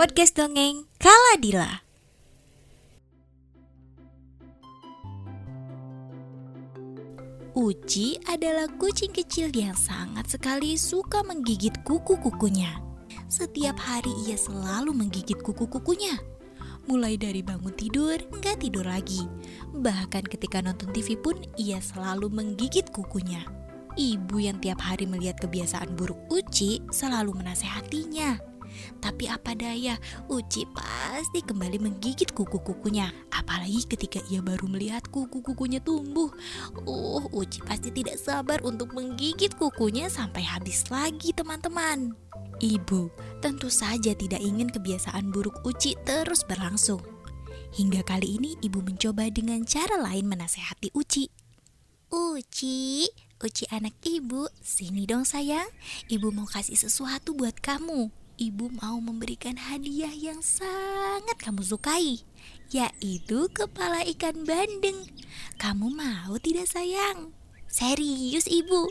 Podcast Dongeng Kaladila. Uci adalah kucing kecil yang sangat sekali suka menggigit kuku-kukunya. Setiap hari ia selalu menggigit kuku-kukunya. Mulai dari bangun tidur nggak tidur lagi. Bahkan ketika nonton TV pun ia selalu menggigit kukunya. Ibu yang tiap hari melihat kebiasaan buruk Uci selalu menasehatinya. Tapi apa daya, Uci pasti kembali menggigit kuku-kukunya. Apalagi ketika ia baru melihat kuku-kukunya tumbuh. Uh, Uci pasti tidak sabar untuk menggigit kukunya sampai habis lagi teman-teman. Ibu tentu saja tidak ingin kebiasaan buruk Uci terus berlangsung. Hingga kali ini ibu mencoba dengan cara lain menasehati Uci. Uci, Uci anak ibu, sini dong sayang. Ibu mau kasih sesuatu buat kamu ibu mau memberikan hadiah yang sangat kamu sukai, yaitu kepala ikan bandeng. Kamu mau tidak sayang? Serius ibu?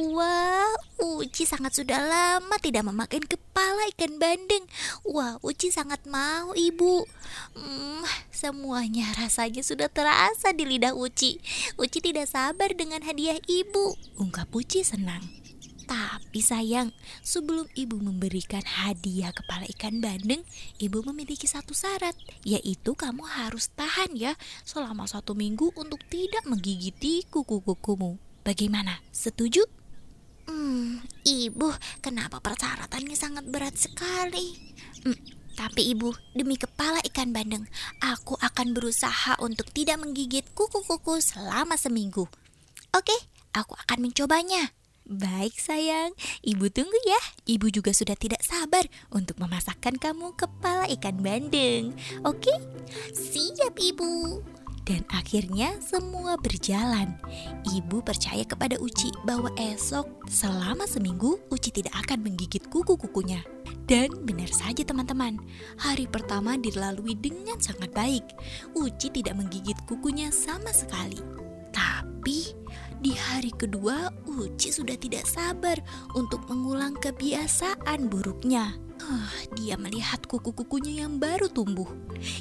Wah, Uci sangat sudah lama tidak memakan kepala ikan bandeng. Wah, Uci sangat mau ibu. Hmm, semuanya rasanya sudah terasa di lidah Uci. Uci tidak sabar dengan hadiah ibu. Ungkap Uci senang. Tapi sayang, sebelum ibu memberikan hadiah kepala ikan bandeng, ibu memiliki satu syarat, yaitu kamu harus tahan ya selama satu minggu untuk tidak menggigiti kuku-kukumu. Bagaimana? Setuju? Hmm, ibu, kenapa persyaratannya sangat berat sekali? Hmm, tapi ibu, demi kepala ikan bandeng, aku akan berusaha untuk tidak menggigit kuku-kuku selama seminggu. Oke, aku akan mencobanya. Baik sayang, ibu tunggu ya. Ibu juga sudah tidak sabar untuk memasakkan kamu kepala ikan bandeng. Oke? Siap ibu. Dan akhirnya semua berjalan. Ibu percaya kepada Uci bahwa esok selama seminggu Uci tidak akan menggigit kuku-kukunya. Dan benar saja teman-teman, hari pertama dilalui dengan sangat baik. Uci tidak menggigit kukunya sama sekali. Tapi di hari kedua, Uci sudah tidak sabar untuk mengulang kebiasaan buruknya. Uh, dia melihat kuku-kukunya yang baru tumbuh.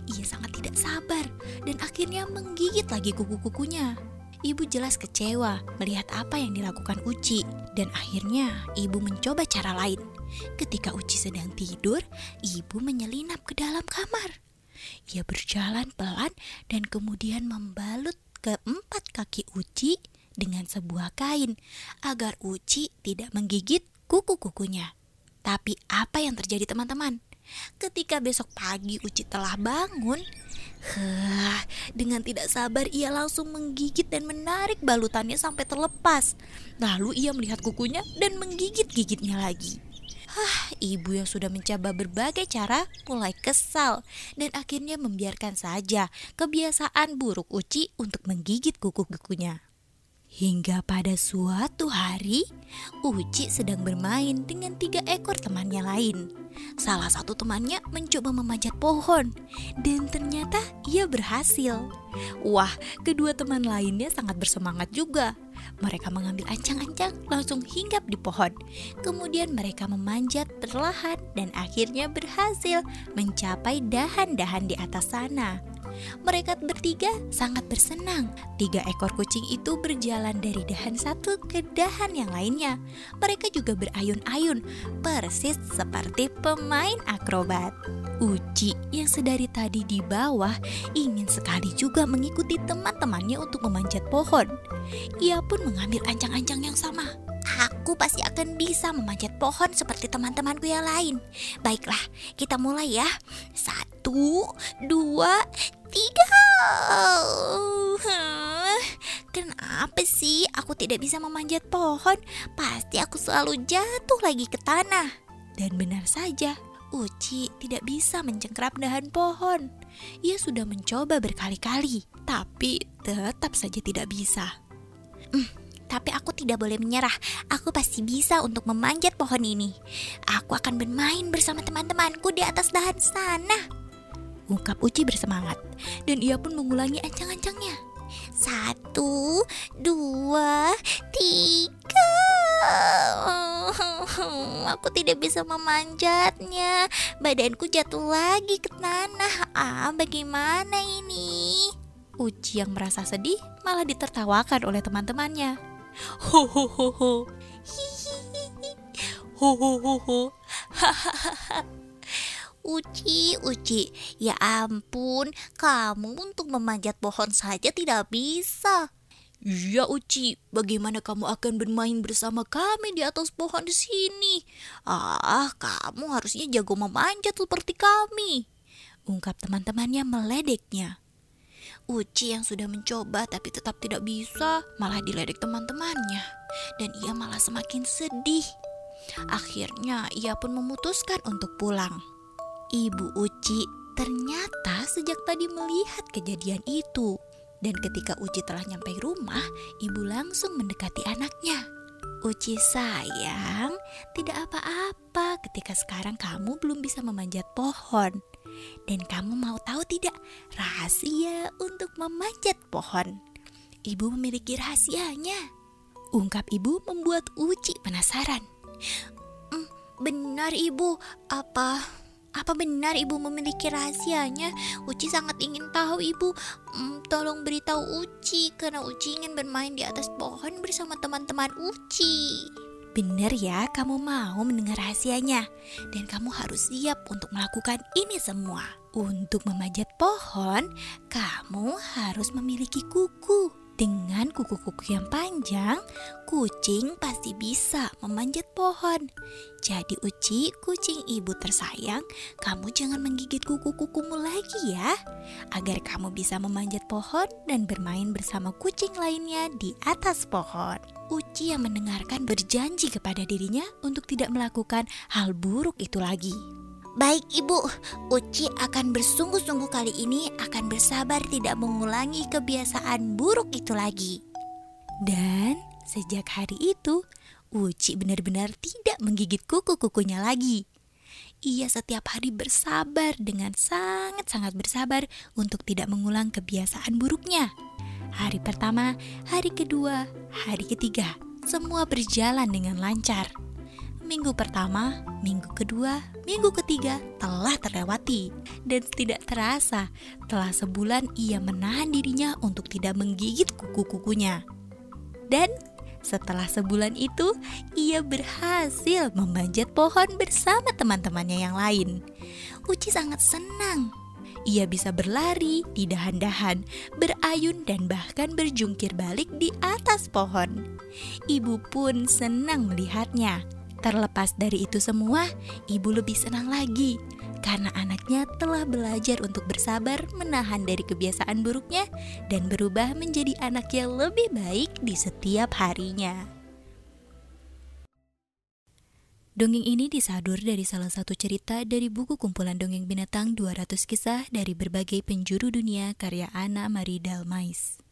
Ia sangat tidak sabar dan akhirnya menggigit lagi kuku-kukunya. Ibu jelas kecewa melihat apa yang dilakukan Uci dan akhirnya ibu mencoba cara lain. Ketika Uci sedang tidur, ibu menyelinap ke dalam kamar. Ia berjalan pelan dan kemudian membalut keempat kaki Uci dengan sebuah kain agar Uci tidak menggigit kuku-kukunya. Tapi apa yang terjadi teman-teman? Ketika besok pagi Uci telah bangun, huh, dengan tidak sabar ia langsung menggigit dan menarik balutannya sampai terlepas. Lalu ia melihat kukunya dan menggigit-gigitnya lagi. Hah, ibu yang sudah mencoba berbagai cara mulai kesal dan akhirnya membiarkan saja kebiasaan buruk Uci untuk menggigit kuku-kukunya. Hingga pada suatu hari, Uci sedang bermain dengan tiga ekor temannya lain. Salah satu temannya mencoba memanjat pohon, dan ternyata ia berhasil. Wah, kedua teman lainnya sangat bersemangat juga. Mereka mengambil ancang-ancang langsung hinggap di pohon. Kemudian mereka memanjat perlahan dan akhirnya berhasil mencapai dahan-dahan di atas sana. Mereka bertiga sangat bersenang. Tiga ekor kucing itu berjalan dari dahan satu ke dahan yang lainnya. Mereka juga berayun-ayun, persis seperti pemain akrobat. Uci yang sedari tadi di bawah ingin sekali juga mengikuti teman-temannya untuk memanjat pohon. Ia pun mengambil ancang-ancang yang sama. Aku pasti akan bisa memanjat pohon seperti teman-temanku yang lain. Baiklah, kita mulai ya. Satu, dua, tiga. Kenapa sih aku tidak bisa memanjat pohon? Pasti aku selalu jatuh lagi ke tanah. Dan benar saja, Uci tidak bisa mencengkrap dahan pohon. Ia sudah mencoba berkali-kali, tapi tetap saja tidak bisa. Hmm, tapi aku tidak boleh menyerah. Aku pasti bisa untuk memanjat pohon ini. Aku akan bermain bersama teman-temanku di atas dahan sana ungkap Uci bersemangat. Dan ia pun mengulangi ancang-ancangnya. Satu, dua, tiga. aku tidak bisa memanjatnya. Badanku jatuh lagi ke tanah. Ah, bagaimana ini? Uci yang merasa sedih malah ditertawakan oleh teman-temannya. Ho ho ho ho. Ho ho ho ho. Uci, Uci, ya ampun, kamu untuk memanjat pohon saja tidak bisa. Iya Uci, bagaimana kamu akan bermain bersama kami di atas pohon di sini? Ah, kamu harusnya jago memanjat seperti kami. Ungkap teman-temannya meledeknya. Uci yang sudah mencoba tapi tetap tidak bisa, malah diledek teman-temannya. Dan ia malah semakin sedih. Akhirnya ia pun memutuskan untuk pulang. Ibu Uci ternyata sejak tadi melihat kejadian itu. Dan ketika Uci telah nyampe rumah, ibu langsung mendekati anaknya. Uci sayang, tidak apa-apa ketika sekarang kamu belum bisa memanjat pohon. Dan kamu mau tahu tidak rahasia untuk memanjat pohon? Ibu memiliki rahasianya. Ungkap ibu membuat Uci penasaran. Mm, benar ibu, apa apa benar ibu memiliki rahasianya? Uci sangat ingin tahu ibu. Hmm, tolong beritahu Uci karena Uci ingin bermain di atas pohon bersama teman-teman Uci. Benar ya, kamu mau mendengar rahasianya. Dan kamu harus siap untuk melakukan ini semua. Untuk memanjat pohon, kamu harus memiliki kuku. Dengan kuku-kuku yang panjang, kucing pasti bisa memanjat pohon. Jadi Uci, kucing ibu tersayang, kamu jangan menggigit kuku-kukumu lagi ya. Agar kamu bisa memanjat pohon dan bermain bersama kucing lainnya di atas pohon. Uci yang mendengarkan berjanji kepada dirinya untuk tidak melakukan hal buruk itu lagi. Baik ibu, Uci akan bersungguh-sungguh kali ini akan bersabar tidak mengulangi kebiasaan buruk itu lagi. Dan sejak hari itu, Uci benar-benar tidak menggigit kuku-kukunya lagi. Ia setiap hari bersabar dengan sangat-sangat bersabar untuk tidak mengulang kebiasaan buruknya. Hari pertama, hari kedua, hari ketiga, semua berjalan dengan lancar minggu pertama, minggu kedua, minggu ketiga telah terlewati dan tidak terasa telah sebulan ia menahan dirinya untuk tidak menggigit kuku-kukunya. Dan setelah sebulan itu, ia berhasil memanjat pohon bersama teman-temannya yang lain. Uci sangat senang. Ia bisa berlari di dahan-dahan, berayun, dan bahkan berjungkir balik di atas pohon. Ibu pun senang melihatnya Terlepas dari itu semua, ibu lebih senang lagi karena anaknya telah belajar untuk bersabar menahan dari kebiasaan buruknya dan berubah menjadi anak yang lebih baik di setiap harinya. Dongeng ini disadur dari salah satu cerita dari buku kumpulan dongeng binatang 200 kisah dari berbagai penjuru dunia karya Ana Marie Dalmais.